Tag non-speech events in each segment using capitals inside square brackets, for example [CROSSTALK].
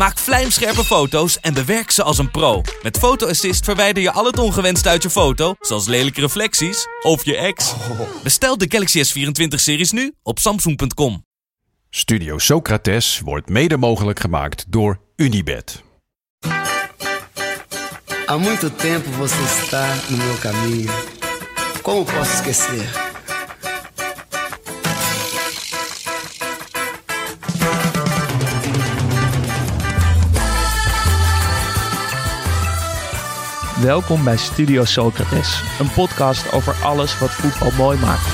Maak vlijmscherpe foto's en bewerk ze als een pro. Met Photo Assist verwijder je al het ongewenst uit je foto, zoals lelijke reflecties of je ex. Bestel de Galaxy S24-series nu op samsung.com. Studio Socrates wordt mede mogelijk gemaakt door Unibed. Há muito tempo você está no meu caminho. Como posso esquecer? Welkom bij Studio Socrates, een podcast over alles wat voetbal mooi maakt.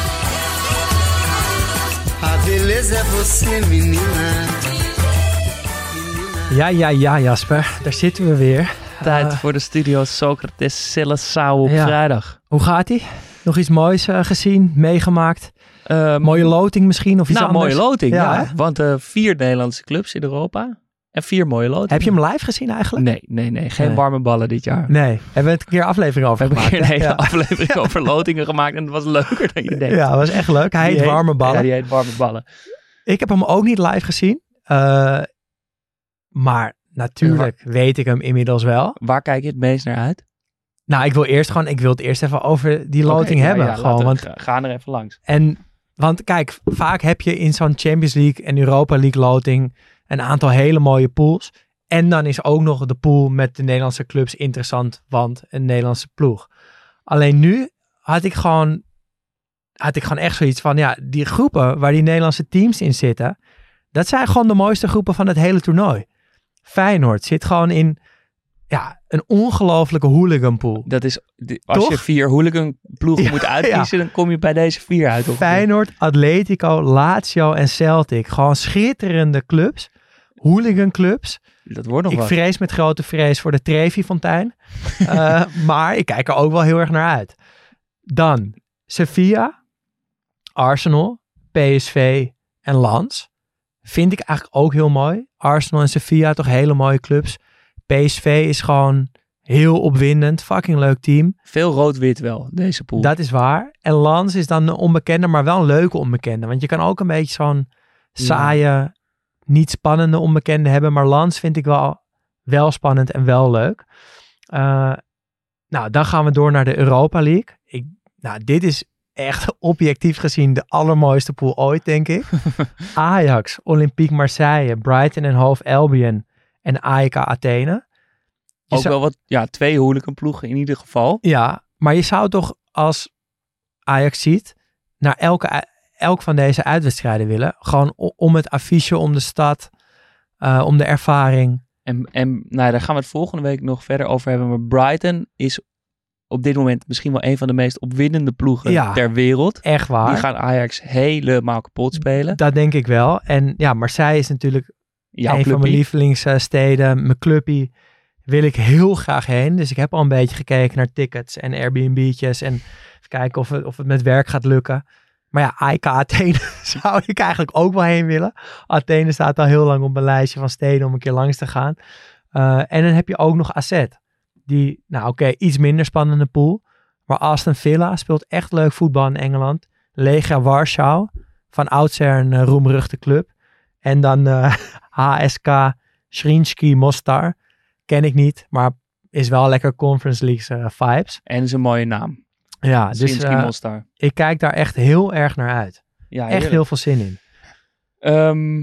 Ja, ja, ja, Jasper. Daar zitten we weer. Tijd Eh, voor de Studio Socrates Celassau op ja. vrijdag. hoe gaat ie? Nog iets moois eh, gezien, meegemaakt? Eh, Mooie loting misschien of iets nou, anders? mooie loting, ja. Ja? Want eh, vier Nederlandse clubs in Europa en vier mooie lotingen. Heb je hem live gezien eigenlijk? Nee, nee, nee. Geen Nee. warme ballen dit jaar. Nee. Hebben we het een keer aflevering over We hebben gemaakt? een hele ja. aflevering over lotingen gemaakt en het was leuker dan je denkt. ja, dat was echt leuk. Hij Die heet Warme Ballen. Ja, die heet warme ballen. Ik heb hem ook niet live gezien. Eh, maar natuurlijk weet ik hem inmiddels wel. Waar kijk je het meest naar uit? Nou, ik wil eerst gewoon, ik wil het eerst even over die loting hebben. ja, gewoon, we- want ga- Ga er even langs. En, want kijk, vaak heb je in zo'n Champions League en Europa League loting een aantal hele mooie pools. En dan is ook nog de pool met de Nederlandse clubs interessant, want een Nederlandse ploeg. Alleen nu had ik gewoon, had ik gewoon echt zoiets van, ja, die groepen waar die Nederlandse teams in zitten, dat zijn gewoon de mooiste groepen van het hele toernooi. Feyenoord zit gewoon in, ja, een ongelofelijke hooliganpool. Dat is, als Toch? je vier hooligan ploegen Ja, moet uitkiezen, dan kom je bij deze vier uit. Feyenoord, Atletico, Lazio en Celtic. Gewoon schitterende clubs. Hooligan clubs. Dat wordt nog Ik wat. vrees met grote vrees voor de Trevi-fontein. [LAUGHS] Eh, maar ik kijk er ook wel heel erg naar uit. Dan Sevilla, Arsenal, PSV en Lans. Vind ik eigenlijk ook heel mooi. Arsenal en Sevilla toch hele mooie clubs. PSV is gewoon heel opwindend. Fucking leuk team. Veel rood-wit wel, deze pool. Dat is waar. En Lans is dan een onbekende, maar wel een leuke onbekende. Want je kan ook een beetje zo'n saaie, niet spannende onbekende hebben. Maar Lans vind ik wel, wel spannend en wel leuk. Eh, nou, dan gaan we door naar de Europa League. Ik, nou, dit is echt [LAUGHS] objectief gezien de allermooiste pool ooit, denk ik. [LAUGHS] Ajax, Olympique Marseille, Brighton en Hove Albion en AEK Athene. Je Ook zou- wel wat, ja, twee hooligan ploegen in ieder geval. Ja, maar je zou toch als Ajax ziet naar elke, elk van deze uitwedstrijden willen. Gewoon om het affiche, om de stad, eh, om de ervaring. En, en nou, daar gaan we het volgende week nog verder over hebben. Maar Brighton is op dit moment misschien wel een van de meest opwindende ploegen Ja. ter wereld. Echt waar. Die gaan Ajax helemaal kapot spelen. Dat denk ik wel. En ja, Marseille is natuurlijk Jouw een van mijn clubje. lievelingssteden. Mijn clubpie wil ik heel graag heen. Dus ik heb al een beetje gekeken naar tickets en Airbnb'tjes. En kijken of het, of het met werk gaat lukken. Maar ja, AEK Athene [LAUGHS] zou ik eigenlijk ook wel heen willen. Athene staat al heel lang op mijn lijstje van steden om een keer langs te gaan. Eh, en dan heb je ook nog AZ. Die, nou oké, iets minder spannende pool. Maar Aston Villa speelt echt leuk voetbal in Engeland. Legia Warschau, van oudsher een eh, roemruchte club. En dan eh, [LAUGHS] HSK Srinski Mostar. Ken ik niet, maar is wel lekker Conference League vibes. En is een mooie naam. Ja, dus Mostar. ik kijk daar echt heel erg naar uit. Ja, Echt heerlijk. heel veel zin in. Ehm,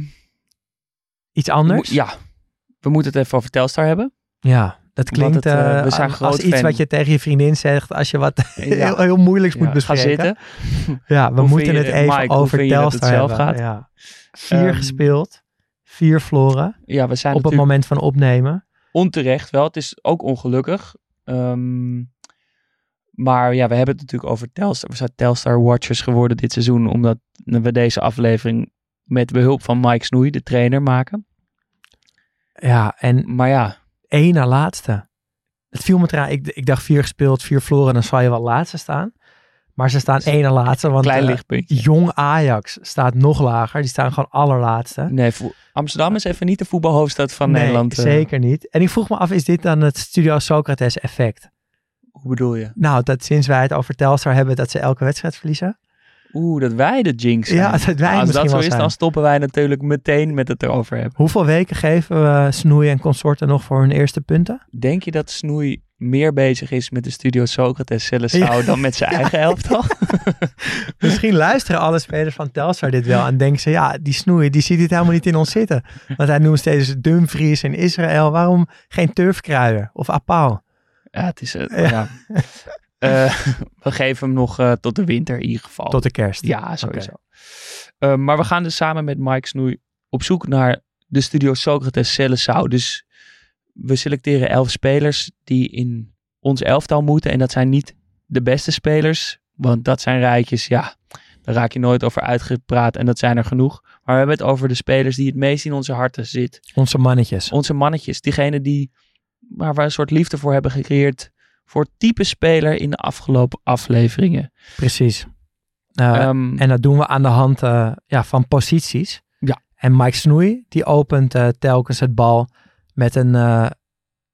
Iets anders? ja, we moeten het even over Telstar hebben. Ja, dat klinkt het, eh, eh, we zijn als groot iets wat je tegen je vriendin zegt als je wat [LAUGHS] Ja. heel, heel moeilijks Ja, moet ga bespreken. zitten. Ja, we [LAUGHS] Hoe moeten het even Mike, over Telstar zelf hebben. gaat? Ja. Vier Ehm, gespeeld, vier verloren Ja, we zijn op het moment van opnemen. onterecht wel. Het is ook ongelukkig. Ehm, maar ja, we hebben het natuurlijk over Telstar. We zijn Telstar Watchers geworden dit seizoen. Omdat we deze aflevering met behulp van Mike Snoei, de trainer, maken. Ja, en Maar ja, één na laatste. Het viel me eraan. Ik, ik dacht vier gespeeld, vier verloren, dan zal je wel laatste staan. Maar ze staan één laatste, want Klein eh, lichtpuntje. jong Ajax staat nog lager. Die staan gewoon allerlaatste. Nee, Amsterdam is even niet de voetbalhoofdstad van nee, Nederland. eh. zeker niet. En ik vroeg me af, is dit dan het Studio Socrates effect? Hoe bedoel je? Nou, dat sinds wij het over Telstar hebben, dat ze elke wedstrijd verliezen. Oeh, dat wij de jinx zijn. Ja, dat wij Nou, Als dat zo is, zijn. dan stoppen wij natuurlijk meteen met het erover hebben. Hoeveel weken geven we Snoei en consorten nog voor hun eerste punten? Denk je dat Snoei meer bezig is met de studio Socrates Celestau dan met zijn [LAUGHS] eigen elftal? [LAUGHS] Misschien luisteren alle spelers van Telstar dit wel en denken ze, ja, die Snoei, die ziet dit helemaal niet in ons zitten. Want hij noemt steeds Dumfries in Israël. Waarom geen Turfkruier of Apau? Ja, het is... eh, Ja. [LAUGHS] Eh, we geven hem nog eh, tot de winter in ieder geval. Tot de kerst. Ja, sowieso. Maar we gaan dus samen met Mike Snoei op zoek naar de studio Socrates Celestau. Dus we selecteren elf spelers die in ons elftal moeten. En dat zijn niet de beste spelers, want dat zijn rijtjes, ja, daar raak je nooit over uitgepraat en dat zijn er genoeg. Maar we hebben het over de spelers die het meest in onze harten zitten. Onze mannetjes. Onze mannetjes, diegene die, waar we een soort liefde voor hebben gecreëerd voor het type speler in de afgelopen afleveringen. Precies. Eh, Ehm, En dat doen we aan de hand eh, ja, van posities. Ja. En Mike Snoei, die opent eh, telkens het bal met een, eh,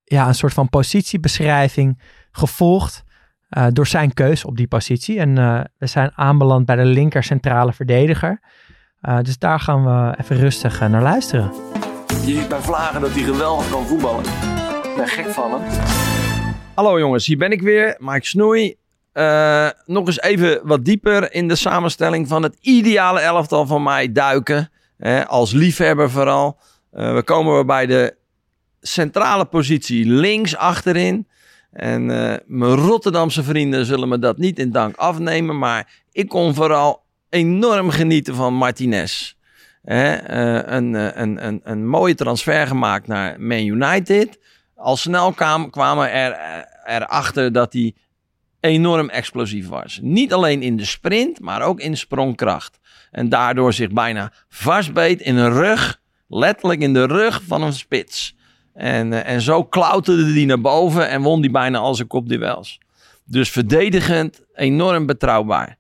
ja, een soort van positiebeschrijving, gevolgd eh, door zijn keus op die positie. En eh, we zijn aanbeland bij de linker centrale verdediger. Eh, dus daar gaan we even rustig naar luisteren. Je ziet bij Vlagen dat hij geweldig kan voetballen. Ben gek van. Hallo jongens, hier ben ik weer, Mike Snoei. Eh, nog eens even wat dieper in de samenstelling van het ideale elftal van mij duiken. Hè, als liefhebber vooral. Eh, we komen bij de centrale positie links achterin. En eh, mijn Rotterdamse vrienden zullen me dat niet in dank afnemen. Maar ik kon vooral enorm genieten van Martinez. Hè, een, een, een, een mooie transfer gemaakt naar Man United. Al snel kwam, kwamen er eh, erachter dat hij enorm explosief was. Niet alleen in de sprint, maar ook in sprongkracht. En daardoor zich bijna vastbeet in een rug, letterlijk in de rug van een spits. En, eh, en zo klauterde hij naar boven en won hij bijna al zijn kopduels. Dus verdedigend enorm betrouwbaar.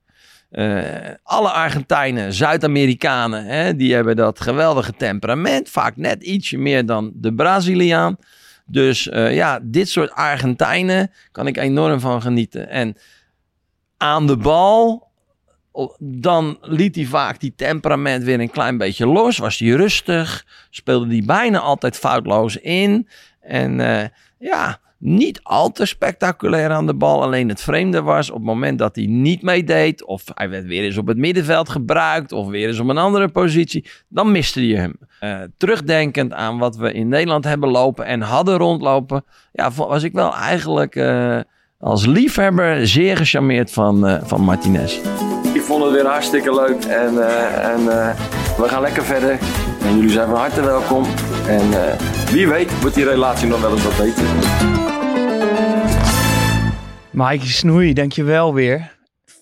Eh, alle Argentijnen, Zuid-Amerikanen, die hebben dat geweldige temperament. Vaak net ietsje meer dan de Braziliaan. Dus eh, ja, dit soort Argentijnen kan ik enorm van genieten. En aan de bal, dan liet hij vaak die temperament weer een klein beetje los. Was hij rustig, speelde hij bijna altijd foutloos in. En eh, ja, niet al te spectaculair aan de bal. Alleen het vreemde was op het moment dat hij niet meedeed. Of hij werd weer eens op het middenveld gebruikt. Of weer eens op een andere positie. Dan miste je hem. Eh, terugdenkend aan wat we in Nederland hebben lopen en hadden rondlopen. Ja, was ik wel eigenlijk eh, als liefhebber zeer gecharmeerd van, eh, van Martinez. Ik vond het weer hartstikke leuk. En, en we gaan lekker verder. En jullie zijn van harte welkom. En eh, wie weet wordt die relatie nog wel eens wat beter. Mike Snoei, dankjewel weer.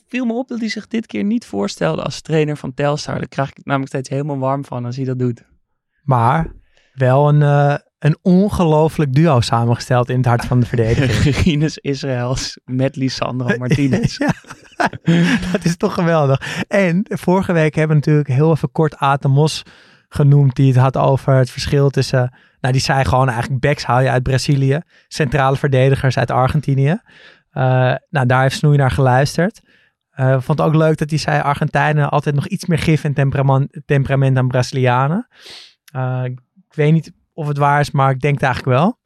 Viel me op dat hij zich dit keer niet voorstelde als trainer van Telstar. Daar krijg ik namelijk steeds helemaal warm van als hij dat doet. Maar wel een, eh, een ongelooflijk duo samengesteld in het hart van de verdediging. [LAUGHS] Rinus Israëls met Lisandro [LAUGHS] Martinez. ja, [LAUGHS] dat is toch geweldig. En vorige week hebben we natuurlijk heel even kort Aten Mos genoemd. Die het had over het verschil tussen... Nou, die zei gewoon eigenlijk backs haal je uit Brazilië. Centrale verdedigers uit Argentinië. Eh, nou, daar heeft Snoei naar geluisterd. Eh, vond het ook leuk dat hij zei Argentijnen altijd nog iets meer gif en temperament, temperament dan Brazilianen. Eh, ik weet niet of het waar is, maar ik denk het eigenlijk wel.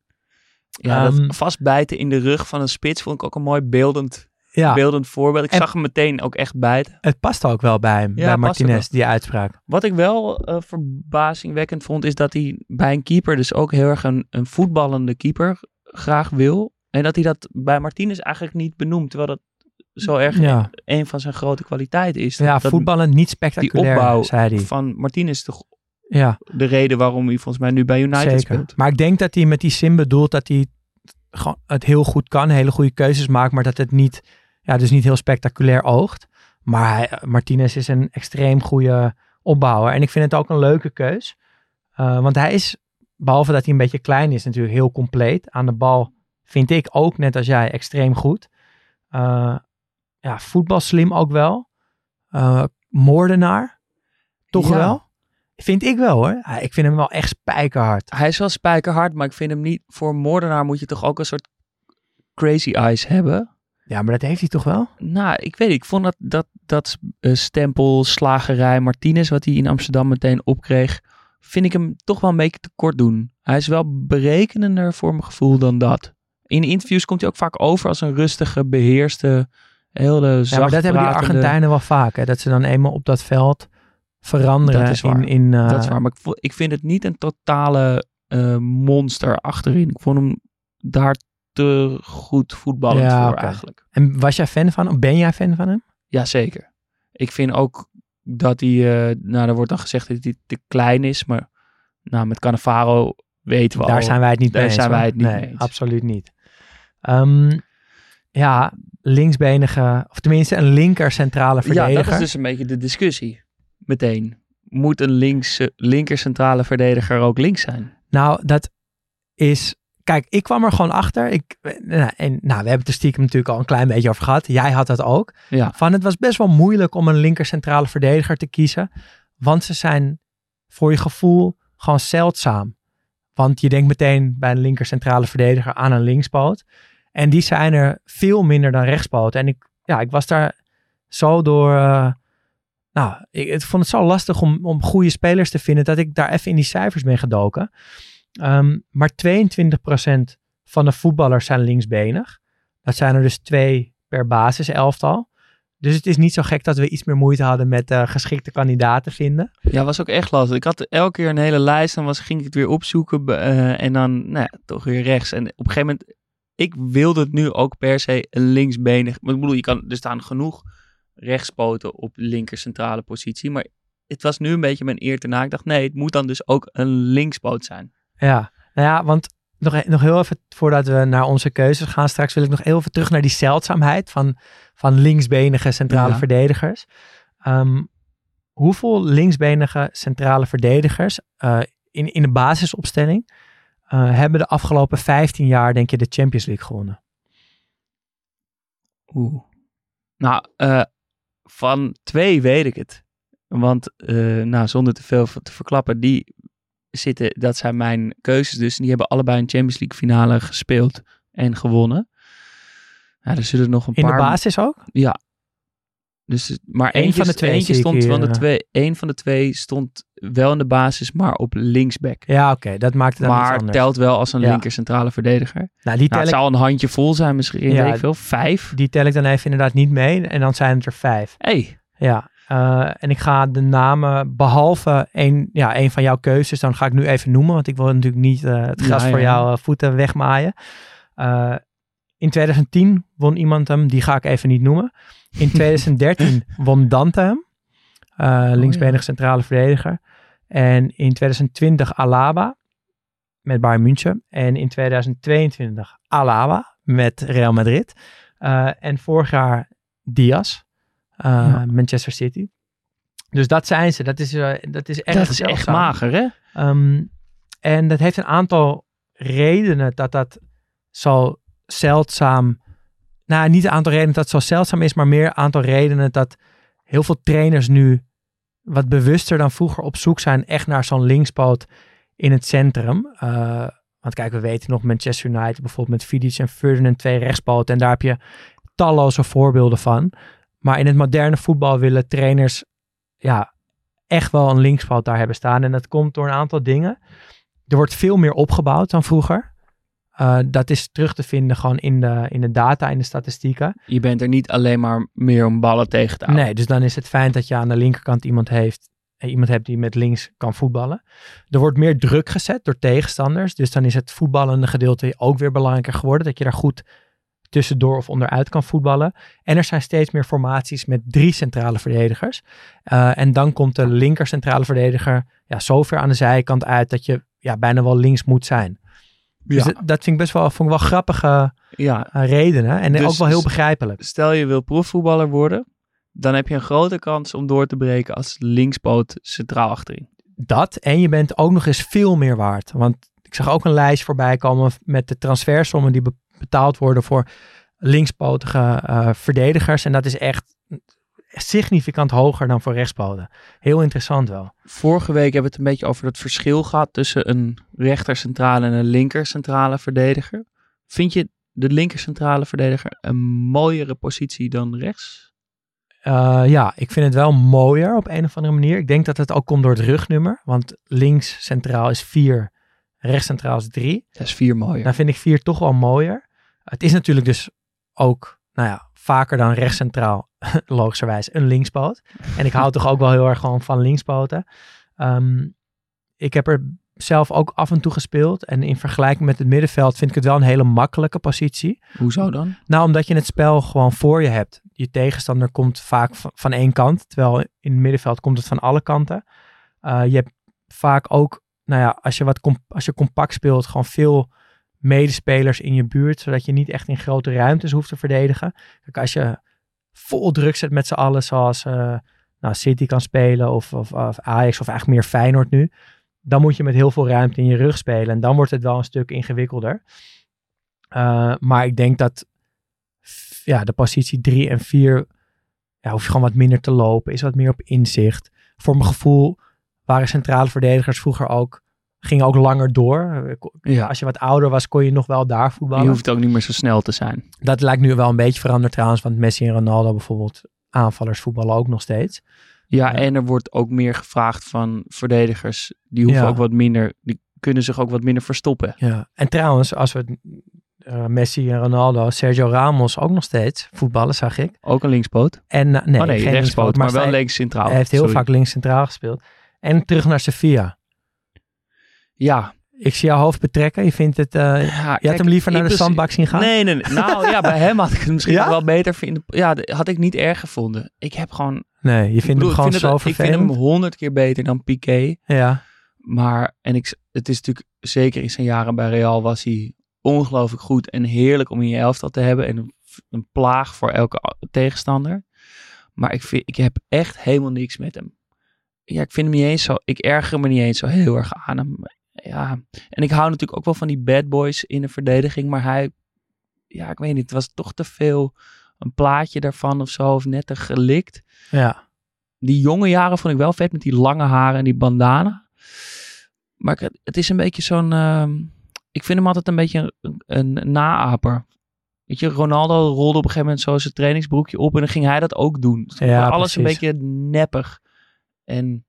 Ja, Ehm, dat vastbijten in de rug van een spits vond ik ook een mooi beeldend, Ja, beeldend voorbeeld. Ik En- zag hem meteen ook echt bijten. het past ook wel bij hem, Ja, bij Martinez, die uitspraak. Wat ik wel eh, verbazingwekkend vond, is dat hij bij een keeper dus ook heel erg een, een voetballende keeper graag wil. En dat hij dat bij Martinez eigenlijk niet benoemt. Terwijl dat zo erg Ja. een van zijn grote kwaliteiten is. Ja, dat voetballen niet die spectaculair, opbouw zei hij. van Martinez is toch Ja, de reden waarom hij volgens mij nu bij United zeker. speelt. Maar ik denk dat hij met die sim bedoelt dat hij het heel goed kan, hele goede keuzes maakt, maar dat het niet, ja, dus niet heel spectaculair oogt. Maar hij, Martinez is een extreem goede opbouwer. En ik vind het ook een leuke keus. Uh, want hij is, behalve dat hij een beetje klein is, natuurlijk heel compleet. Aan de bal vind ik ook, net als jij, extreem goed. Uh, ja, voetbalslim ook wel. Uh, moordenaar. Toch Ja. wel? Vind ik wel hoor. Ja, ik vind hem wel echt spijkerhard. Hij is wel spijkerhard, maar ik vind hem niet... Voor een moordenaar moet je toch ook een soort crazy eyes hebben? Ja, maar dat heeft hij toch wel? Nou, ik weet. Ik vond dat, dat, dat eh, stempel slagerij Martinez, wat hij in Amsterdam meteen opkreeg, vind ik hem toch wel een beetje tekort doen. Hij is wel berekenender voor mijn gevoel dan dat. In interviews komt hij ook vaak over als een rustige, beheerste, hele Ja, maar dat hebben die Argentijnen wel vaak. Hè? Dat ze dan eenmaal op dat veld veranderen. Dat is waar. In, in, eh, Dat is waar, maar ik, ik vind het niet een totale eh, monster achterin. Ik vond hem daar te goed voetballend Ja, voor eigenlijk. En was jij fan van hem? Ben jij fan van hem? Jazeker. Ik vind ook dat hij, eh, nou er wordt dan gezegd dat hij te klein is, maar nou, met Cannavaro weten we Daar al. zijn wij het niet daar mee eens. zijn wij het niet nee, mee eens. absoluut niet. Ehm, ja, linksbenige, of tenminste een linker centrale Ja, verdediger. dat is dus een beetje de discussie. Meteen. Moet een links, linker centrale verdediger ook links zijn? Nou, dat is. Kijk, ik kwam er gewoon achter. Ik, nou, en, nou, we hebben het er stiekem natuurlijk al een klein beetje over gehad. Jij had dat ook. Ja. Van het was best wel moeilijk om een linker centrale verdediger te kiezen. Want ze zijn voor je gevoel gewoon zeldzaam. Want je denkt meteen bij een linker centrale verdediger aan een linkspoot. En die zijn er veel minder dan rechtspoot. En ik, ja, ik was daar zo door. eh, nou, ik, ik vond het zo lastig om, om goede spelers te vinden dat ik daar even in die cijfers ben gedoken. Ehm, maar 22% van de voetballers zijn linksbenig. Dat zijn er dus twee per basiselftal. Dus het is niet zo gek dat we iets meer moeite hadden met eh, geschikte kandidaten vinden. Ja, was ook echt lastig. Ik had elke keer een hele lijst en was, ging ik het weer opzoeken eh, en dan nou ja, toch weer rechts. En op een gegeven moment, ik wilde het nu ook per se linksbenig. Maar ik bedoel, je kan, er staan genoeg rechtspoten op linker centrale positie. Maar het was nu een beetje mijn eer te na. Ik dacht, nee, het moet dan dus ook een linkspoot zijn. Ja, nou ja, want nog, e- nog heel even voordat we naar onze keuzes gaan straks, wil ik nog heel even terug naar die zeldzaamheid van, van linksbenige centrale Ja. verdedigers. Ehm, hoeveel linksbenige centrale verdedigers eh, in, in de basisopstelling eh, hebben de afgelopen 15 jaar, denk je, de Champions League gewonnen? Oeh. Nou, eh, van twee weet ik het. Want, nou, zonder te veel te verklappen, die zitten, dat zijn mijn keuzes dus. Die hebben allebei een Champions League finale gespeeld en gewonnen. Ja, er zullen nog een In paar... de basis ook? Ja. Dus, maar Eén eentje, van de twee eentje stond van de eh. twee, één van de twee stond wel in de basis, maar op linksback. Ja, oké, dat maakt het dan maar anders. telt wel als een Ja. linker centrale verdediger. nou, die, tel Nou, het ik, zou een handje vol zijn misschien, Ja. weet ik veel. Vijf. die tel ik dan even inderdaad niet mee en dan zijn het er vijf. hey, Ja, eh, en ik ga de namen, behalve een, ja, een van jouw keuzes, dan ga ik nu even noemen, want ik wil natuurlijk niet eh, het Ja, gras voor ja. jouw eh, voeten wegmaaien. In 2010 won iemand hem, die ga ik even niet noemen. In [LAUGHS] 2013 won Dante hem, eh, linksbenige centrale verdediger. En in 2020 Alaba met Bayern München. En in 2022 Alaba met Real Madrid. En vorig jaar Diaz, Ja. Manchester City. Dus dat zijn ze. Dat is, eh, dat is echt dat is echt mager, hè? Ehm, en dat heeft een aantal redenen dat dat zo zeldzaam. Nou, niet een aantal redenen dat het zo zeldzaam is, maar meer een aantal redenen dat heel veel trainers nu wat bewuster dan vroeger op zoek zijn echt naar zo'n linkspoot in het centrum. Eh, want kijk, we weten nog Manchester United bijvoorbeeld met Vidic en Ferdinand twee rechtspoten. En daar heb je talloze voorbeelden van. Maar in het moderne voetbal willen trainers ja, echt wel een linkspoot daar hebben staan. En dat komt door een aantal dingen. Er wordt veel meer opgebouwd dan vroeger. Eh, dat is terug te vinden gewoon in de, in de data, in de statistieken. Je bent er niet alleen maar meer om ballen tegen te houden. Nee, dus dan is het fijn dat je aan de linkerkant iemand heeft. eh, Iemand hebt die met links kan voetballen. Er wordt meer druk gezet door tegenstanders. Dus dan is het voetballende gedeelte ook weer belangrijker geworden. Dat je daar goed tussendoor of onderuit kan voetballen. En er zijn steeds meer formaties met drie centrale verdedigers. Eh, en dan komt de linker centrale verdediger ja, zo ver aan de zijkant uit dat je ja, bijna wel links moet zijn. Dus Ja. dat, dat vind ik best wel, vond ik wel grappige Ja, eh, redenen. En Dus- ook wel heel begrijpelijk. stel je wil profvoetballer worden, dan heb je een grote kans om door te breken als linkspoot centraal achterin. Dat. En je bent ook nog eens veel meer waard. Want ik zag ook een lijst voorbij komen met de transfersommen die be- betaald worden voor linkspotige eh, verdedigers. En dat is echt significant hoger dan voor rechtspoten. Heel interessant wel. Vorige week hebben we het een beetje over het verschil gehad tussen een rechtercentrale en een linkercentrale verdediger. Vind je de linkercentrale verdediger een mooiere positie dan rechts? Uh, ja, ik vind het wel mooier op een of andere manier. Ik denk dat het ook komt door het rugnummer. Want links centraal is 4, rechts centraal is 3. Dat is 4 mooier. Dan vind ik 4 toch wel mooier. Het is natuurlijk dus ook, nou ja, vaker dan rechts centraal, [LAUGHS] logischerwijs, een linkspoot. En ik hou toch ook wel heel erg gewoon van linkspoten. Um, ik heb er zelf ook af en toe gespeeld. En in vergelijking met het middenveld vind ik het wel een hele makkelijke positie. Hoezo dan? Nou, omdat je het spel gewoon voor je hebt. Je tegenstander komt vaak van, één kant. Terwijl in het middenveld komt het van alle kanten. Uh, je hebt vaak ook, nou ja, als je, wat als je compact speelt, gewoon veel medespelers in je buurt. Zodat je niet echt in grote ruimtes hoeft te verdedigen. Kijk, als je vol druk zet met z'n allen, zoals uh, nou, City kan spelen of, of, Ajax of eigenlijk meer Feyenoord nu dan moet je met heel veel ruimte in je rug spelen. En dan wordt het wel een stuk ingewikkelder. Uh, maar ik denk dat ja, de positie 3 en 4 ja, hoef je gewoon wat minder te lopen. Is wat meer op inzicht. Voor mijn gevoel waren centrale verdedigers vroeger ook gingen ook langer door. Ja. Als je wat ouder was, kon je nog wel daar voetballen. Je hoeft ook niet meer zo snel te zijn. Dat lijkt nu wel een beetje veranderd trouwens. Want Messi en Ronaldo bijvoorbeeld aanvallers voetballen ook nog steeds. Ja, en er wordt ook meer gevraagd van verdedigers. Die hoeven ook wat minder, die kunnen zich ook wat minder verstoppen. Ja, en trouwens, als we uh, Messi en Ronaldo, Sergio Ramos ook nog steeds voetballen, zag ik. Ook een linkspoot? En, uh, nee, oh nee, geen rechtspoot, maar, wel links centraal. Hij heeft heel vaak links centraal gespeeld. En terug naar Sevilla. Ja, ik zie jouw hoofd betrekken. Je vindt het. Uh, ja, je had hem liever naar de zandbak zien gaan? Nee, nee, nee. Nou ja, bij hem had ik het misschien wel beter vinden. Ja, had ik niet erg gevonden. Ik heb gewoon. Nee, je vindt hem gewoon zo vervelend. Ik vind hem honderd keer beter dan Piqué. Ja. Maar, en ik, het is natuurlijk, zeker in zijn jaren bij Real was hij ongelooflijk goed en heerlijk om in je elftal te hebben. En een, een plaag voor elke tegenstander. Maar ik, vind, ik heb echt helemaal niks met hem. Ja, ik vind hem niet eens zo. Ik erger me niet eens zo heel erg aan hem ja, en ik hou natuurlijk ook wel van die bad boys in de verdediging, maar hij, ja, ik weet niet, het was toch te veel een plaatje daarvan of zo, of net te gelikt. Ja. Die jonge jaren vond ik wel vet met die lange haren en die bandana. Maar het, het is een beetje zo'n, uh, ik vind hem altijd een beetje een, een naaper. Weet je, Ronaldo rolde op een gegeven moment zo zijn trainingsbroekje op en dan ging hij dat ook doen. ja, alles een beetje neppig. En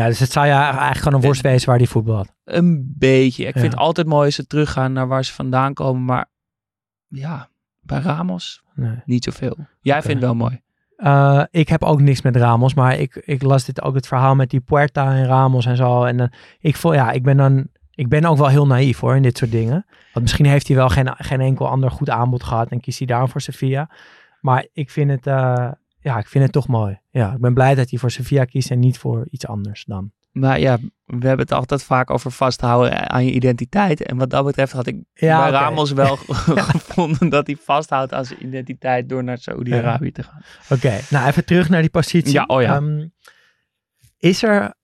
ja, dus het zou ja eigenlijk gewoon een worst wezen waar die voetbal had. Een beetje. Ik vind het altijd mooi als ze teruggaan naar waar ze vandaan komen. Maar ja, bij Ramos nee. niet zoveel. Jij vindt het wel mooi. Uh, ik heb ook niks met Ramos, maar ik, ik las dit ook het verhaal met die Puerta en Ramos en zo. En uh, ik voel, ja, ik ben dan, ik ben ook wel heel naïef hoor in dit soort dingen. Want misschien heeft hij wel geen, geen enkel ander goed aanbod gehad en kiest hij daarom voor Sevilla. Maar ik vind het, uh, ja, ik vind het toch mooi. Ja, ik ben blij dat hij voor Sevilla kiest en niet voor iets anders dan. Maar ja, we hebben het altijd vaak over vasthouden aan je identiteit. En wat dat betreft had ik ja, bij Ramos wel [LAUGHS] [LAUGHS] gevonden dat hij vasthoudt aan zijn identiteit door naar Saudi-Arabië te gaan. Oké, nou even terug naar die positie. Ja, oh ja. Um, is er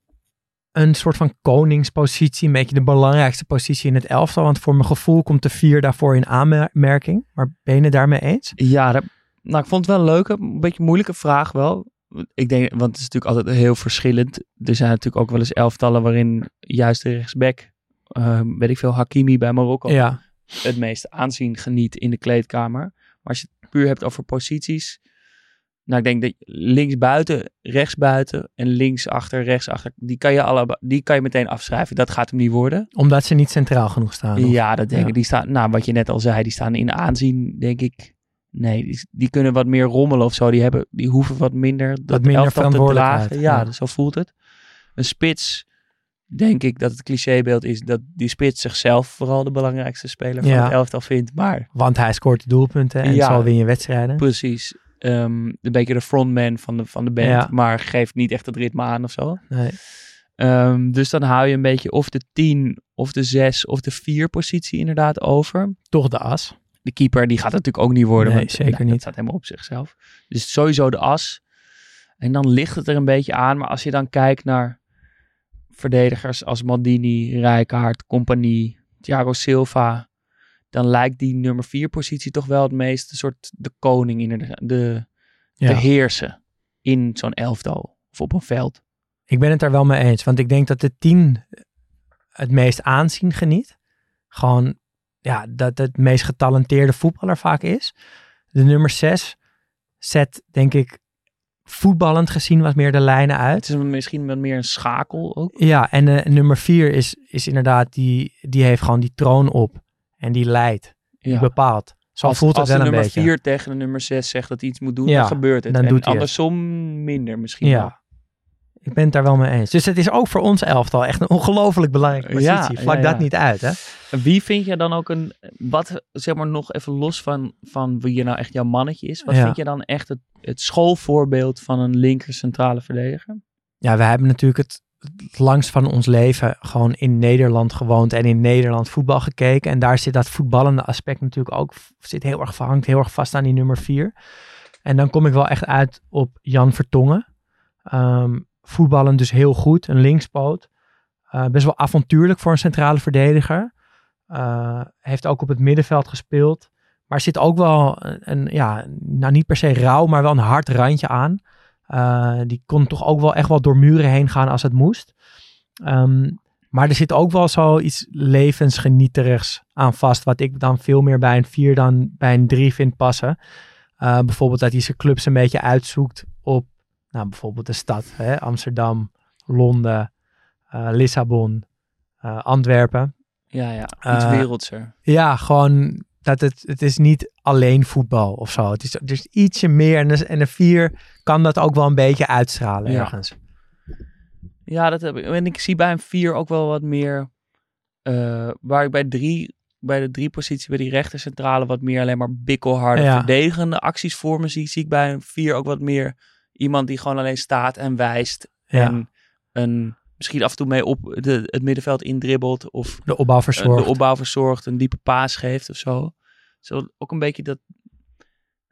een soort van koningspositie, een beetje de belangrijkste positie in het elftal? Want voor mijn gevoel komt de vier daarvoor in aanmerking. Maar ben je het daarmee eens? Ja, dat, nou, ik vond het wel een leuke, een beetje moeilijke vraag wel. Ik denk, want het is natuurlijk altijd heel verschillend. Er zijn natuurlijk ook wel eens elftallen waarin juist de rechtsback, uh, weet ik veel, Hakimi bij Marokko, ja. het meeste aanzien geniet in de kleedkamer. Maar als je het puur hebt over posities, nou, ik denk dat links buiten, rechts buiten en links achter, rechts achter, die kan je, alle, die kan je meteen afschrijven. Dat gaat hem niet worden. Omdat ze niet centraal genoeg staan? Ja, dat denk ik. Die staan, nou, wat je net al zei, die staan in aanzien, denk ik, Nee, die, die, kunnen wat meer rommelen of zo. Die, hebben, die hoeven wat minder dat minder verantwoordelijkheid. Te dragen. Ja, zo voelt het. Een spits, denk ik dat het clichébeeld is dat die spits zichzelf vooral de belangrijkste speler van het elftal vindt. Maar, Want hij scoort de doelpunten en ja, zal win je wedstrijden. Precies. Um, een beetje de frontman van de, van de band, maar geeft niet echt het ritme aan of zo. Nee. Um, dus dan hou je een beetje of de 10 of de 6 of de 4 positie inderdaad over. Toch de as de keeper, die gaat het natuurlijk ook niet worden. Nee, zeker niet. Dat staat helemaal op zichzelf. Dus sowieso de as. En dan ligt het er een beetje aan. Maar als je dan kijkt naar verdedigers als Maldini, Rijkaard, Compagnie, Thiago Silva. dan lijkt die nummer vier positie toch wel het meest een soort de koning in de, de, Ja. te heersen in zo'n elftal of op een veld. Ik ben het daar wel mee eens. Want ik denk dat de tien het meest aanzien geniet. Gewoon, ja, dat het meest getalenteerde voetballer vaak is. De nummer zes zet, denk ik, voetballend gezien wat meer de lijnen Het uit. is een- misschien wat meer een schakel ook. Ja, en eh, nummer vier is, is inderdaad, die, die heeft gewoon die troon op. En die leidt, die Ja. bepaalt. Zo als, voelt het als wel de nummer beetje. 4 tegen de nummer 6 zegt dat hij iets moet doen, Ja, dan gebeurt het. dan en doet het. andersom minder misschien Ja. wel. Ik ben het daar wel mee eens. Dus het is ook voor ons elftal echt een ongelooflijk belangrijke positie. Ja, Vlak ja, dat niet uit, hè? Wie vind je dan ook een, wat zeg maar nog even los van, van wie je nou echt jouw mannetje is, wat vind je dan echt het, het schoolvoorbeeld van een linker centrale verdediger? Ja, we hebben natuurlijk het, het langst van ons leven gewoon in Nederland gewoond en in Nederland voetbal gekeken. En daar zit dat voetballende aspect natuurlijk ook, zit heel erg, hangt heel erg vast aan die nummer vier. En dan kom ik wel echt uit op Jan Vertongen. Ehm voetballen dus heel goed, een linkspoot. Eh, best wel avontuurlijk voor een centrale verdediger. Eh, heeft ook op het middenveld gespeeld. Maar zit ook wel een, ja, nou niet per se rauw, maar wel een hard randje aan. Eh, die kon toch ook wel echt wel door muren heen gaan als het moest. Ehm, maar er zit ook wel zoiets levensgenieterigs aan vast. Wat ik dan veel meer bij een 4 dan bij een 3 vind passen. Bijvoorbeeld dat hij zijn clubs een beetje uitzoekt op nou, bijvoorbeeld de stad. Hè? Amsterdam, Londen, eh, Lissabon, eh, Antwerpen. Ja, ja, iets Eh, wereldser. Ja, gewoon dat het, het is niet alleen voetbal of zo. Het is, is ietsje meer. En een, en een vier kan dat ook wel een beetje uitstralen Ja. ergens. Ja, dat heb ik. En ik zie bij een 4 ook wel wat meer, waar ik bij drie, bij de drie positie, bij die rechtercentrale, wat meer alleen maar bikkelharde, Ja. verdedigende acties voor me zie. Zie ik bij een 4 ook wat meer iemand die gewoon alleen staat en wijst. Ja. En een, misschien af en toe mee op de, het middenveld indribbelt of De opbouw eh, verzorgd. de opbouw verzorgt, een diepe paas geeft of zo. Zo ook een beetje dat.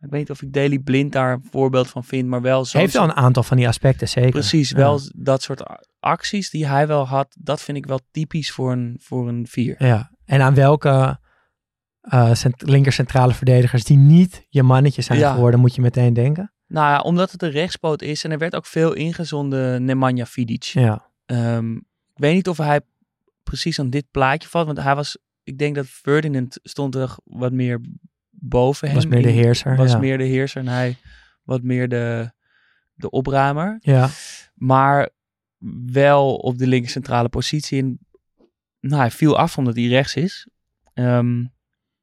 Ik weet niet of ik Daily Blind daar een voorbeeld van vind, maar wel zo. Heeft wel een aantal van die aspecten, zeker. Precies, Ja. wel dat soort acties die hij wel had, dat vind ik wel typisch voor een, voor een vier. Ja. En aan welke cent- linker centrale verdedigers die niet je mannetje zijn Ja. geworden, moet je meteen denken. Nou ja, omdat het een rechtspoot is en er werd ook veel ingezonden Nemanja Vidic. Ja. Ehm, ik weet niet of hij precies aan dit plaatje valt, want hij was, ik denk dat Ferdinand stond er wat meer boven hem. Was meer de heerser, Was ja. meer de heerser en hij wat meer de, de opruimer. Ja. Maar wel op de linker centrale positie. En, nou, hij viel af omdat hij rechts is. Ehm,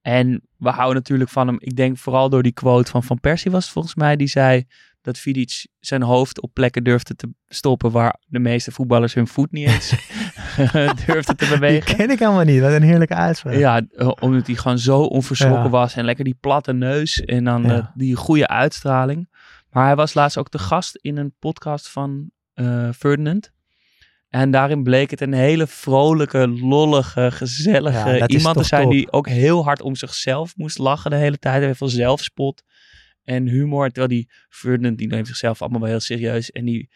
en we houden natuurlijk van hem. Ik denk vooral door die quote van Van Persie was het volgens mij. Die zei dat Vidic zijn hoofd op plekken durfde te stoppen waar de meeste voetballers hun voet niet eens [LAUGHS] durfden te Die bewegen. ken ik helemaal niet. Wat een heerlijke uitspraak. Ja, eh, omdat hij gewoon zo onverschrokken Ja. was. En lekker die platte neus. En dan Ja. eh, die goede uitstraling. Maar hij was laatst ook de gast in een podcast van eh, Ferdinand. En daarin bleek het een hele vrolijke, lollige, gezellige Ja, iemand te zijn top. die ook heel hard om zichzelf moest lachen de hele tijd. Heeft veel zelfspot en humor. Terwijl die Ferdinand, die neemt zichzelf allemaal wel heel serieus. En die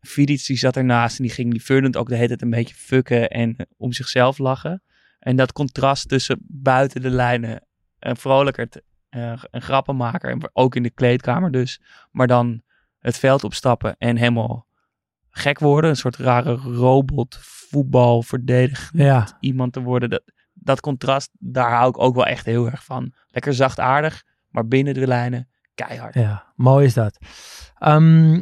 Vidic, die zat ernaast en die ging die Ferdinand ook de hele tijd een beetje fucken en eh, om zichzelf lachen. En dat contrast tussen buiten de lijnen een vrolijkerd, eh, een grappenmaker, en ook in de kleedkamer dus, maar dan het veld opstappen en helemaal gek worden. Een soort rare robot, voetbal, verdedig Ja. iemand te worden. Dat, dat contrast, daar hou ik ook wel echt heel erg van. Lekker zachtaardig, maar binnen de lijnen keihard. Ja, mooi is dat. Ehm,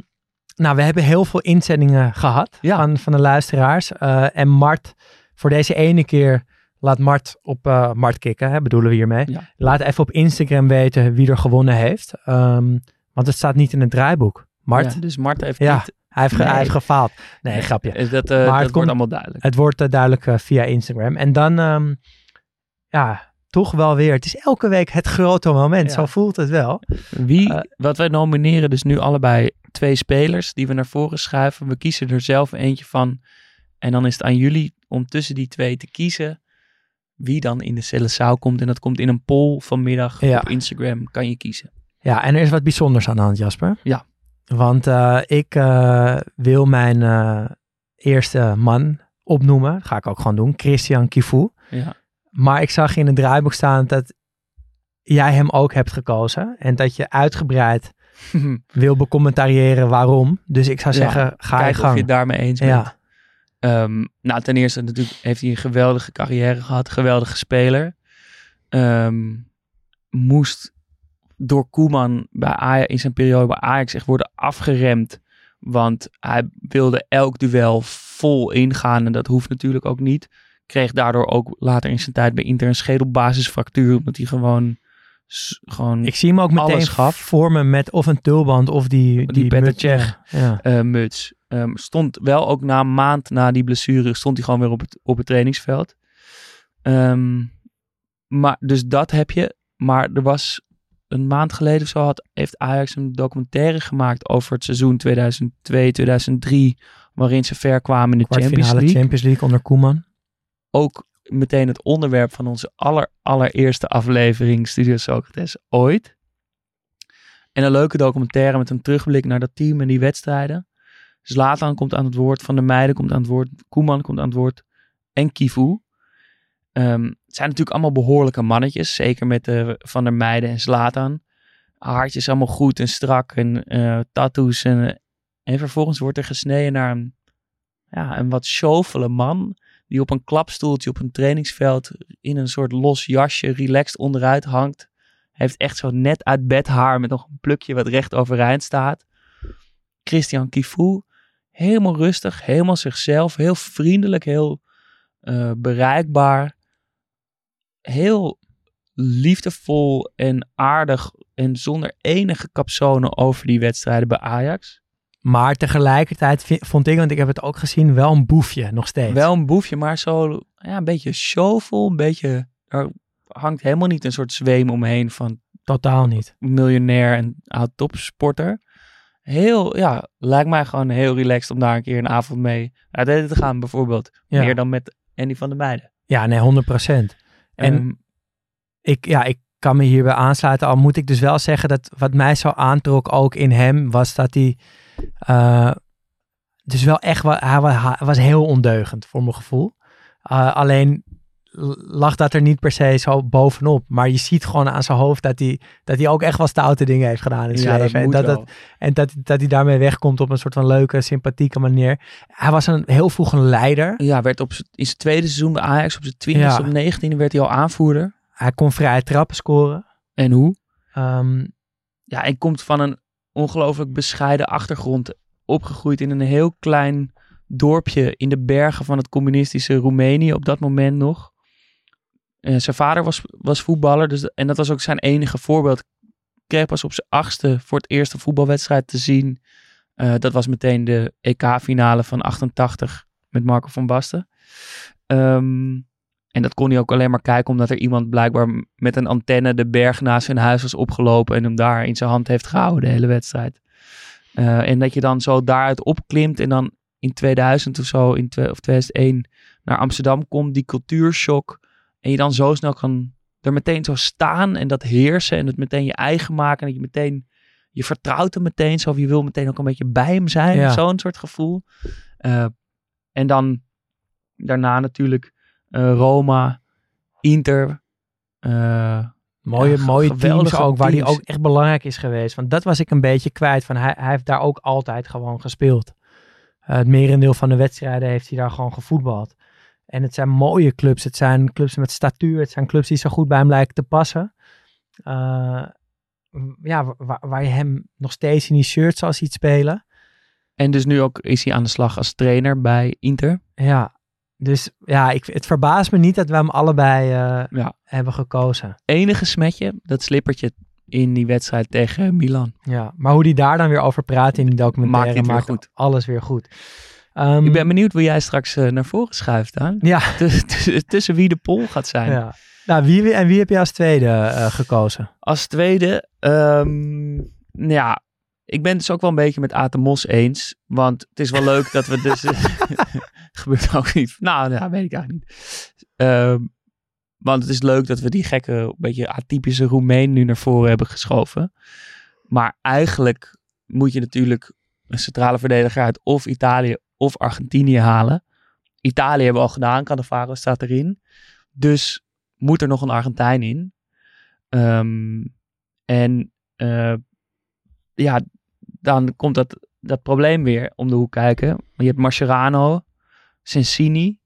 nou, we hebben heel veel inzendingen gehad Ja. van, van de luisteraars. Eh, en Mart, voor deze ene keer, laat Mart op eh, Mart kicken, hè, bedoelen we hiermee. Ja. Laat even op Instagram weten wie er gewonnen heeft. Ehm, want het staat niet in het draaiboek. Mart, Ja, dus Marten heeft Ja. niet... hij, heeft ge- Nee. hij heeft gefaald. Nee, grapje. Eh, Dat, eh, Maar dat het wordt komt- allemaal duidelijk. Het wordt eh, duidelijk via Instagram. En dan, ehm, ja, toch wel weer. Het is elke week het grote moment. Ja. Zo voelt het wel. Wie, wat wij nomineren, dus nu allebei twee spelers die we naar voren schuiven. We kiezen er zelf eentje van. En dan is het aan jullie om tussen die twee te kiezen wie dan in de Celesaal komt. En dat komt in een poll vanmiddag Ja. op Instagram. Kan je kiezen. Ja, en er is wat bijzonders aan de hand, Jasper. Ja. Want eh, ik eh, wil mijn eh, eerste man opnoemen. Dat ga ik ook gewoon doen. Christian Kifu. Ja. Maar ik zag in het draaiboek staan dat jij hem ook hebt gekozen. En dat je uitgebreid [LAUGHS] wil becommentariëren waarom. Dus ik zou Ja, zeggen, ga je Kijk of gang. je het daarmee eens bent. ja. Ehm, nou, ten eerste natuurlijk heeft hij een geweldige carrière gehad. Geweldige speler. Ehm, moest door Koeman bij Ajax, in zijn periode bij Ajax echt worden afgeremd. Want hij wilde elk duel vol ingaan. En dat hoeft natuurlijk ook niet. Kreeg daardoor ook later in zijn tijd bij Inter een schedelbasisfractuur. Omdat hij gewoon... gewoon Ik zie hem ook meteen gaf. voor me met of een tulband of die... Die Petr muts. Ja. eh, muts. Ehm, stond wel ook na een maand na die blessure, stond hij gewoon weer op het, op het trainingsveld. Ehm, maar, dus dat heb je. Maar er was een maand geleden of zo, had, heeft Ajax een documentaire gemaakt over het seizoen 2002, 2003, waarin ze ver kwamen in de Champions League. Champions League onder Koeman. Ook meteen het onderwerp van onze aller, allereerste aflevering Studio Socrates ooit. En een leuke documentaire met een terugblik naar dat team en die wedstrijden. Zlatan komt aan het woord, Van der Meijden komt aan het woord, Koeman komt aan het woord en Kivu. Ehm, het zijn natuurlijk allemaal behoorlijke mannetjes, zeker met de Van der Meijden en Zlatan. Haartjes allemaal goed en strak en eh, tattoos. En, eh, en vervolgens wordt er gesneden naar een, ja, een wat sjovele man die op een klapstoeltje op een trainingsveld in een soort los jasje relaxed onderuit hangt. Heeft echt zo net uit bed haar met nog een plukje wat recht overeind staat. Christian Kifu, helemaal rustig, helemaal zichzelf, heel vriendelijk, heel eh, bereikbaar. Heel liefdevol en aardig en zonder enige capsone over die wedstrijden bij Ajax. Maar tegelijkertijd vond ik, want ik heb het ook gezien, wel een boefje nog steeds. Wel een boefje, maar zo ja, een beetje showvol, een beetje... Er hangt helemaal niet een soort zweem omheen van Totaal niet. miljonair en oud topsporter. Heel, ja, lijkt mij gewoon heel relaxed om daar een keer een avond mee uit eten te gaan, bijvoorbeeld. Ja. Meer dan met Andy van der Meijden. Ja, nee, 100 procent. En Ehm, ik, ja, ik kan me hierbij aansluiten. Al moet ik dus wel zeggen dat wat mij zo aantrok ook in hem was dat hij. eh, dus wel echt, hij, wa- hij was heel ondeugend voor mijn gevoel. Eh, alleen lag dat er niet per se zo bovenop. Maar je ziet gewoon aan zijn hoofd dat hij, dat hij ook echt wel stoute dingen heeft gedaan in zijn ja, dat leven. En dat, dat, en dat, dat hij daarmee wegkomt op een soort van leuke, sympathieke manier. Hij was een heel vroeg een leider. Ja, werd op in zijn tweede seizoen bij Ajax op zijn 20 Ja. op 19 werd hij al aanvoerder. Hij kon vrije trappen scoren. En hoe? Ehm, Ja, en komt van een ongelooflijk bescheiden achtergrond. Opgegroeid in een heel klein dorpje in de bergen van het communistische Roemenië op dat moment nog. Eh, zijn vader was, was voetballer dus, en dat was ook zijn enige voorbeeld. Kreeg pas op zijn achtste voor het eerste voetbalwedstrijd te zien. Eh, dat was meteen de EK-finale van 88 met Marco van Basten. Ehm, en dat kon hij ook alleen maar kijken omdat er iemand blijkbaar met een antenne de berg naast zijn huis was opgelopen en hem daar in zijn hand heeft gehouden de hele wedstrijd. Eh, en dat je dan zo daaruit opklimt en dan in 2000 of zo, in of 2001 naar Amsterdam komt, die cultuurshock. En je dan zo snel kan er meteen zo staan en dat heersen en het meteen je eigen maken. En dat je meteen, je vertrouwt hem meteen zo, of je wil meteen ook een beetje bij hem zijn. Ja. Zo'n soort gevoel. Eh, en dan daarna natuurlijk eh, Roma, Inter. eh, Mooie, Ja, mooie teams ook, waar hij ook echt belangrijk is geweest. Want dat was ik een beetje kwijt. Van hij, hij heeft daar ook altijd gewoon gespeeld. Het merendeel van de wedstrijden heeft hij daar gewoon gevoetbald. En het zijn mooie clubs. Het zijn clubs met statuur. Het zijn clubs die zo goed bij hem lijken te passen. Eh, ja, waar, waar je hem nog steeds in die shirt zal ziet spelen. En dus nu ook is hij aan de slag als trainer bij Inter. Ja, dus ja, ik, het verbaast me niet dat we hem allebei eh, Ja. hebben gekozen. Enige smetje, dat slippertje in die wedstrijd tegen Milan. Ja, maar hoe die daar dan weer over praat in die documentaire Maakt maakt, goed. alles weer goed. Ehm, Ik ben benieuwd wie jij straks eh, naar voren schuift aan. Ja, [LAUGHS] Tussen, wie de pol gaat zijn. ja. Nou, wie, en wie heb je als tweede eh, gekozen? Als tweede, nou ja, ik ben het dus ook wel een beetje met Aten Mos eens. Want het is wel leuk dat we dus... [LAUGHS] [LAUGHS] gebeurt ook niet. Nou, ja, weet ik eigenlijk niet. Ehm, want het is leuk dat we die gekke, een beetje atypische Roemeen nu naar voren hebben geschoven. Maar eigenlijk moet je natuurlijk een centrale verdediger uit of Italië of Argentinië halen. Italië hebben we al gedaan, Cannavaro staat erin. Dus moet er nog een Argentijn in. Ehm, en eh, ja, dan komt dat, dat probleem weer om de hoek kijken. Je hebt Mascherano, Sensini,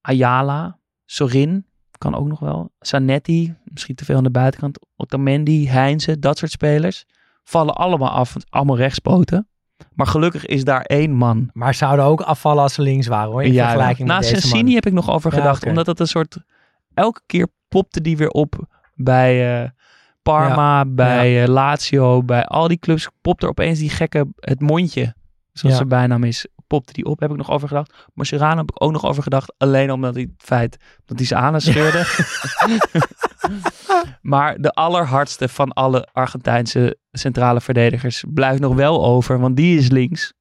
Ayala, Sorin, kan ook nog wel. Sanetti, misschien te veel aan de buitenkant. Otamendi, Heinze, dat soort spelers. Vallen allemaal af, allemaal rechtspoten. Maar gelukkig is daar één man. Maar zouden ook afvallen als ze links waren hoor. In Ja, vergelijking nou, met deze Sensini man. heb ik nog over Ja, gedacht. Omdat het een soort... Elke keer popte die weer op bij eh, Parma, bij eh, Lazio, bij al die clubs. Popte er opeens die gekke, het mondje, zoals zijn bijnaam is, popte die op. Heb ik nog over gedacht. Mascherano heb ik ook nog over gedacht. Alleen omdat hij het feit dat hij ze aan scheurde. [LAUGHS] maar de allerhardste van alle Argentijnse centrale verdedigers blijft nog wel over. Want die is links.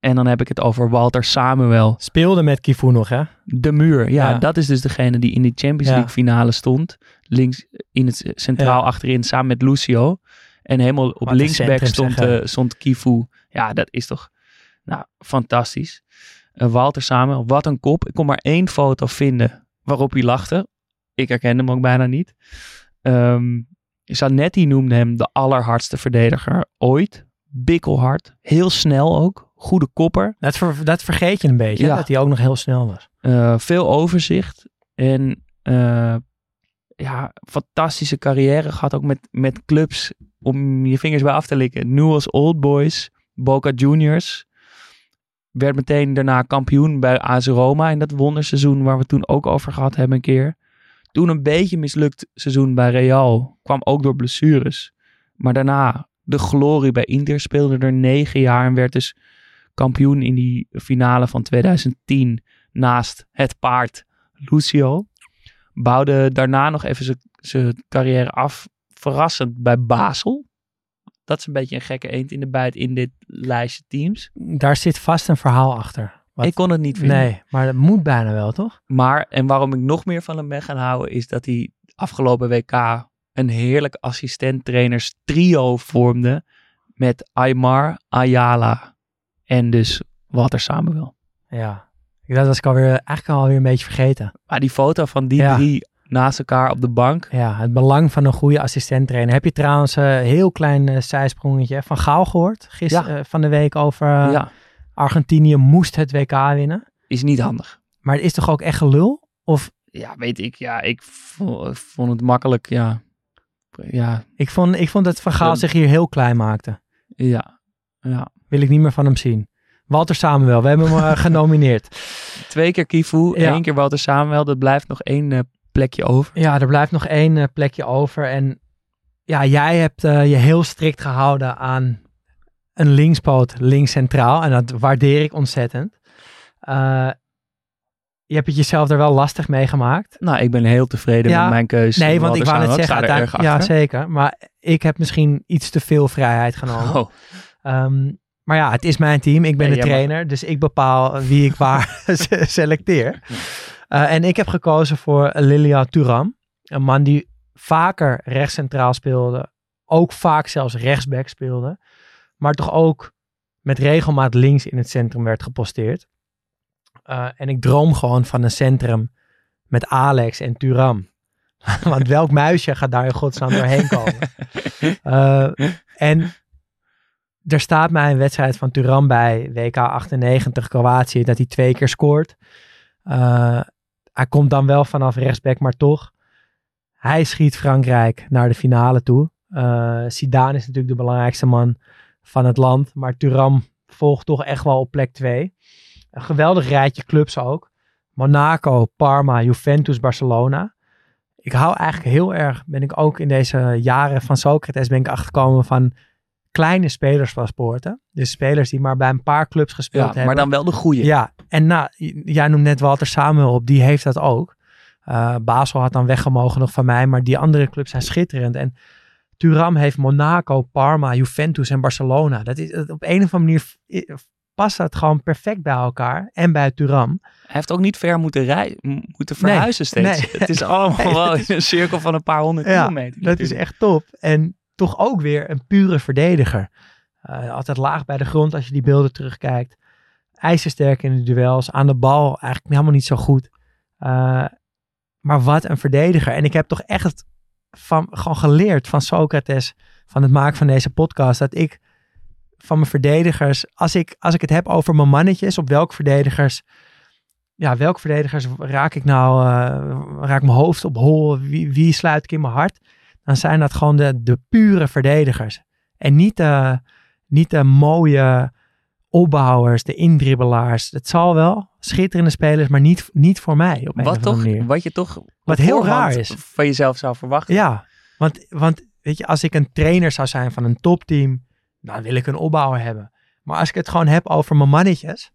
En dan heb ik het over Walter Samuel. Speelde met Kifu nog hè. De muur, ja, Ja. dat is dus degene die in die Champions. League finale stond. Links in het centraal Ja. achterin samen met Lucio. En helemaal op linksback stond, eh, stond Kifu. Ja, dat is toch nou, fantastisch. Eh, Walter Samuel, wat een kop. Ik kon maar één foto vinden waarop hij lachte. Ik herkende hem ook bijna niet. Ehm Zanetti noemde hem de allerhardste verdediger ooit. Bikkelhard, heel snel ook. Goede kopper. Dat, ver- dat vergeet je een beetje. Ja. Dat hij ook nog heel snel was. Eh, veel overzicht. En eh, ja, fantastische carrière gehad. Ook met, met clubs om je vingers bij af te likken. Newell's Old Boys, Boca Juniors. Werd meteen daarna kampioen bij AS Roma in dat wonderseizoen waar we toen ook over gehad hebben een keer. Toen een beetje mislukt seizoen bij Real. Kwam ook door blessures. Maar daarna de glorie bij Inter. Speelde er negen jaar en werd dus kampioen in die finale van 2010 naast het paard Lucio. Bouwde daarna nog even zijn carrière af. Verrassend bij Basel. Dat is een beetje een gekke eend in de bijt in dit lijstje teams. Daar zit vast een verhaal achter. Wat- Ik kon het niet vinden. Nee, maar dat moet bijna wel, toch? Maar, en waarom ik nog meer van hem ben gaan houden, is dat hij afgelopen WK een heerlijk assistenttrainers trio vormde met Aymar, Ayala en dus Walter Samuel. Ja. Dat was ik alweer, eigenlijk alweer een beetje vergeten. Maar die foto van die Ja. drie naast elkaar op de bank. Ja, het belang van een goede assistent-trainer. Heb je trouwens een heel klein eh, zijsprongetje van Gaal gehoord? Gisteren van de week over eh, ja, Argentinië moest het WK winnen. is niet handig. Maar het is toch ook echt gelul? Of Ja, weet ik. Ja, ik vo- vond het makkelijk. Ja, ja, ik vond, ik vond dat Van Gaal zich hier heel klein maakte. ja. ja. Wil ik niet meer van hem zien. Walter Samuel, we hebben hem eh, [LAUGHS] genomineerd. Twee keer Kifu, Ja. één keer Walter Samuel. Dat blijft nog één eh, plekje over. Ja, er blijft nog één eh, plekje over. En ja, jij hebt eh, je heel strikt gehouden aan een linkspoot links centraal. En dat waardeer ik ontzettend. Eh, je hebt het jezelf er wel lastig mee gemaakt. Nou, ik ben heel tevreden Ja. met mijn keuze. Nee, want ik wou net zeggen, uiteindelijk- ja zeker. Maar ik heb misschien iets te veel vrijheid genomen. Oh, Ehm, maar ja, het is mijn team. Ik ben Nee, de mag- trainer. Dus ik bepaal wie ik waar [LAUGHS] se- selecteer. Eh, en ik heb gekozen voor Lilia Turam. Een man die vaker rechtscentraal speelde. Ook vaak zelfs rechtsback speelde. Maar toch ook met regelmaat links in het centrum werd geposteerd. Eh, en ik droom gewoon van een centrum met Alex en Turam. [LAUGHS] Want welk muisje gaat daar in godsnaam doorheen komen? [LAUGHS] Eh, en er staat mij een wedstrijd van Turan bij, WK 98 Kroatië, dat hij twee keer scoort. Eh, hij komt dan wel vanaf rechtsback, maar toch. Hij schiet Frankrijk naar de finale toe. Eh Zidane is natuurlijk de belangrijkste man van het land, maar Turam volgt toch echt wel op plek 2. Een geweldig rijtje clubs ook. Monaco, Parma, Juventus, Barcelona. Ik hou eigenlijk heel erg, ben ik ook in deze jaren van Socrates ben ik achtergekomen van kleine spelerspaspoorten. Dus spelers die maar bij een paar clubs gespeeld ja, hebben. maar dan wel de goede. Ja, en nou, jij noemt net Walter Samuel op, die heeft dat ook. Eh, Basel had dan weggemogen nog van mij, maar die andere clubs zijn schitterend. En Turam heeft Monaco, Parma, Juventus en Barcelona. Dat is, op een of andere manier past dat gewoon perfect bij elkaar en bij Turam. Hij heeft ook niet ver moeten, rij moeten verhuizen steeds. nee. Het is [LAUGHS] allemaal Nee, wel in een cirkel van een paar honderd Ja, kilometer. Dat is echt top. En toch ook weer een pure verdediger. Eh, altijd laag bij de grond als je die beelden terugkijkt. IJzersterk in de duels. Aan de bal eigenlijk helemaal niet zo goed. Eh, Maar wat een verdediger. En ik heb toch echt van, gewoon geleerd van Socrates, van het maken van deze podcast, dat ik van mijn verdedigers, als ik, als ik het heb over mijn mannetjes, op welke verdedigers, ja, welke verdedigers raak ik nou, uh, raak mijn hoofd op hol, wie, wie sluit ik in mijn hart, dan zijn dat gewoon de, de pure verdedigers. En niet de, niet de mooie opbouwers, de indribbelaars. Het zal wel, schitterende spelers, maar niet, niet voor mij op een wat of andere toch, manier. Wat je toch Wat heel raar is. van jezelf zou verwachten. Ja, want, want weet je, als ik een trainer zou zijn van een topteam, dan wil ik een opbouwer hebben. Maar als ik het gewoon heb over mijn mannetjes,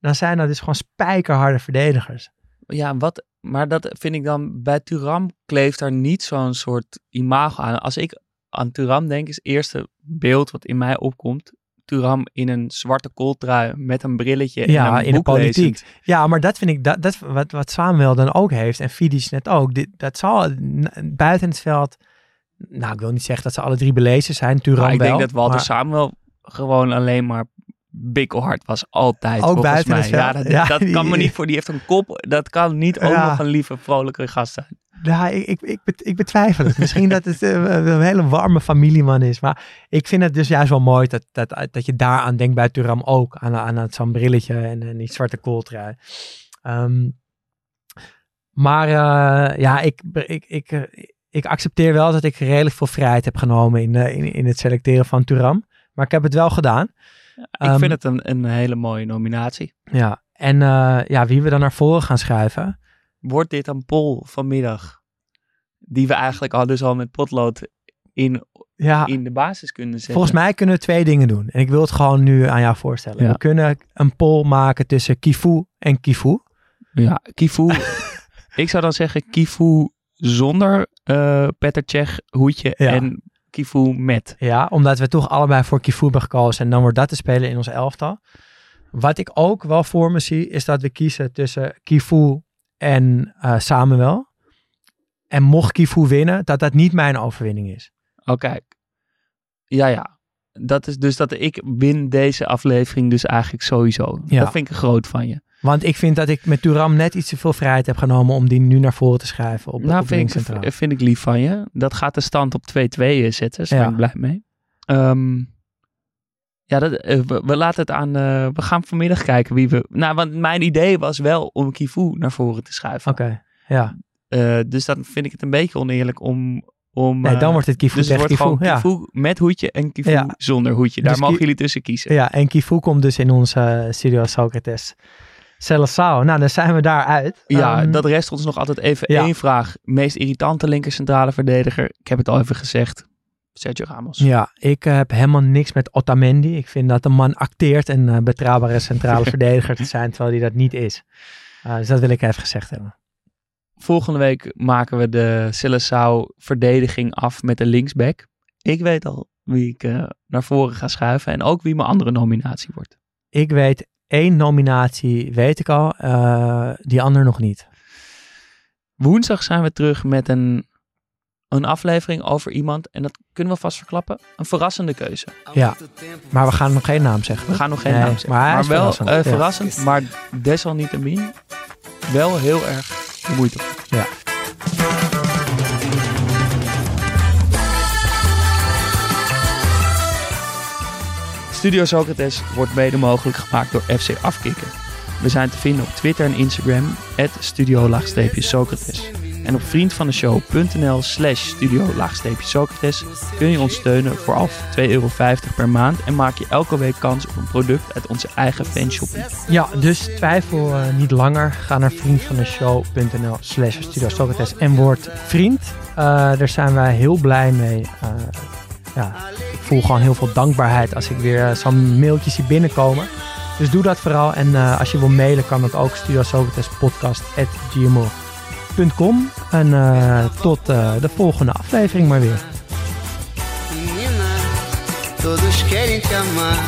dan zijn dat dus gewoon spijkerharde verdedigers. Ja, wat, maar dat vind ik dan bij Turam kleeft daar niet zo'n soort imago aan. Als ik aan Turam denk, is het eerste beeld wat in mij opkomt. Turam in een zwarte kooltrui met een brilletje Ja, en in de politiek. lezend. Ja, maar dat vind ik, dat, dat wat, wat Samuel dan ook heeft en Fidic net ook. Dit, dat zal buiten het veld, nou ik wil niet zeggen dat ze alle drie belezen zijn, Turam Maar ik wel. denk dat Walter maar- Samuel gewoon alleen maar bikkelhard was. Altijd, Ook volgens buiten mij. Ja, dat, [LAUGHS] Ja, dat kan me niet voor. Die heeft een kop. Dat kan niet ook Ja. nog een lieve, vrolijke gast zijn. Ja, ik, ik, ik, ik betwijfel het. Misschien dat het eh, een hele warme familieman is. Maar ik vind het dus juist wel mooi dat, dat, dat je daaraan denkt bij Turam ook. Aan, aan het zo'n brilletje en, en die zwarte kooltrui. Ehm, maar eh, ja, ik, ik, ik, eh, ik accepteer wel dat ik redelijk veel vrijheid heb genomen in, in, in het selecteren van Turam. Maar ik heb het wel gedaan. Ik Ehm, vind het een, een hele mooie nominatie. Ja, en eh, ja, wie we dan naar voren gaan schuiven. Wordt dit een poll vanmiddag? Die we eigenlijk al dus al met potlood in, Ja, in de basis kunnen zetten. Volgens mij kunnen we twee dingen doen. En ik wil het gewoon nu aan jou voorstellen. Ja. We kunnen een poll maken tussen Kifu en Kifu. Ja, Kifu. [LAUGHS] ik zou dan zeggen Kifu zonder eh Cech hoedje Ja. en Kifu met. Ja, omdat we toch allebei voor Kifu hebben gekozen. En dan wordt dat te spelen in ons elftal. Wat ik ook wel voor me zie, is dat we kiezen tussen Kifu en eh, Samuel. En mocht Kifu winnen, dat dat niet mijn overwinning is. Oh, kijk. Ja, ja. Dat is dus dat ik win deze aflevering dus eigenlijk sowieso. Ja. Dat vind ik groot van je. Want ik vind dat ik met Turam net iets te veel vrijheid heb genomen om die nu naar voren te schrijven op, nou, op vind ik, vind ik lief van je. Dat gaat de stand op 2-2 zetten. Daar Ja. ben ik blij mee. Ehm, ja, dat, eh, we, we laten het aan... eh, we gaan vanmiddag kijken wie we... Nou, want mijn idee was wel om Kivu naar voren te schuiven. Oké, ja. Eh, dus dan vind ik het een beetje oneerlijk om... om Nee, dan wordt het Kifu dus het wordt gewoon Ja. Kivu met hoedje en Kivu Ja. zonder hoedje. Daar Dus mogen jullie tussen kiezen. Ja, en Kifu komt dus in onze eh, studio Socrates. Celassao. Nou, dan zijn we daar uit. Ja, Ehm, dat rest ons nog altijd even ja. één vraag. Meest irritante linker centrale verdediger. Ik heb het al even gezegd. Sergio Ramos. Ja, ik eh, heb helemaal niks met Otamendi. Ik vind dat de man acteert een eh, betrouwbare centrale [LAUGHS] verdediger te zijn, terwijl hij dat niet is. Eh, dus dat wil ik even gezegd hebben. Volgende week maken we de Silesau verdediging af met de linksback. Ik weet al wie ik naar voren ga schuiven. En ook wie mijn andere nominatie wordt. Ik weet één nominatie, weet ik al. eh, die ander nog niet. Woensdag zijn we terug met een, een aflevering over iemand. En dat kunnen we vast verklappen. Een verrassende keuze. Ja, maar we gaan nog geen naam zeggen. We gaan nog geen Nee, naam zeggen. maar Maar, wel verrassend, eh, ja. verrassend. Maar desalniettemin wel heel erg de moeite. Ja. Studio Socrates wordt mede mogelijk gemaakt door FC Afkikken. We zijn te vinden op Twitter en Instagram, studio-socrates. En op vriendvandeshow.nl slash studio-socrates kun je ons steunen voor al 2,50 euro per maand en maak je elke week kans op een product uit onze eigen fanshop. Ja, dus twijfel eh, niet langer. Ga naar vriendvandeshow.nl slash Studio Socrates en word vriend. Eh, daar zijn wij heel blij mee. Eh, ja, ik voel gewoon heel veel dankbaarheid als ik weer eh, zo'n mailtje zie binnenkomen. Dus doe dat vooral. En eh, als je wil mailen kan dat ook Socrates podcast.gmail.com. En eh, tot eh, de volgende aflevering maar weer. Todos querem te amar.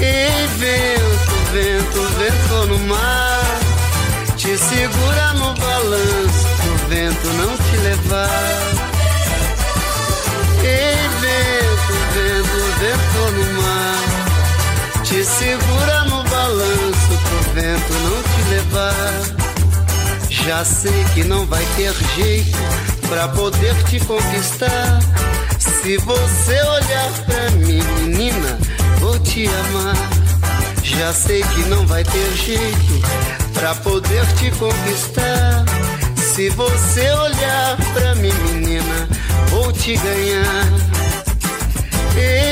Ei, vento, vento, vento no mar. Te segura no balanço, pro vento não te levar. Vento no mar. Te segura no balanço, pro vento não te levar. Já sei que não vai ter jeito pra poder te conquistar. Se você olhar pra mim, menina, vou te amar. Já sei que não vai ter jeito pra poder te conquistar. Se você olhar pra mim, menina, vou te ganhar. Ei,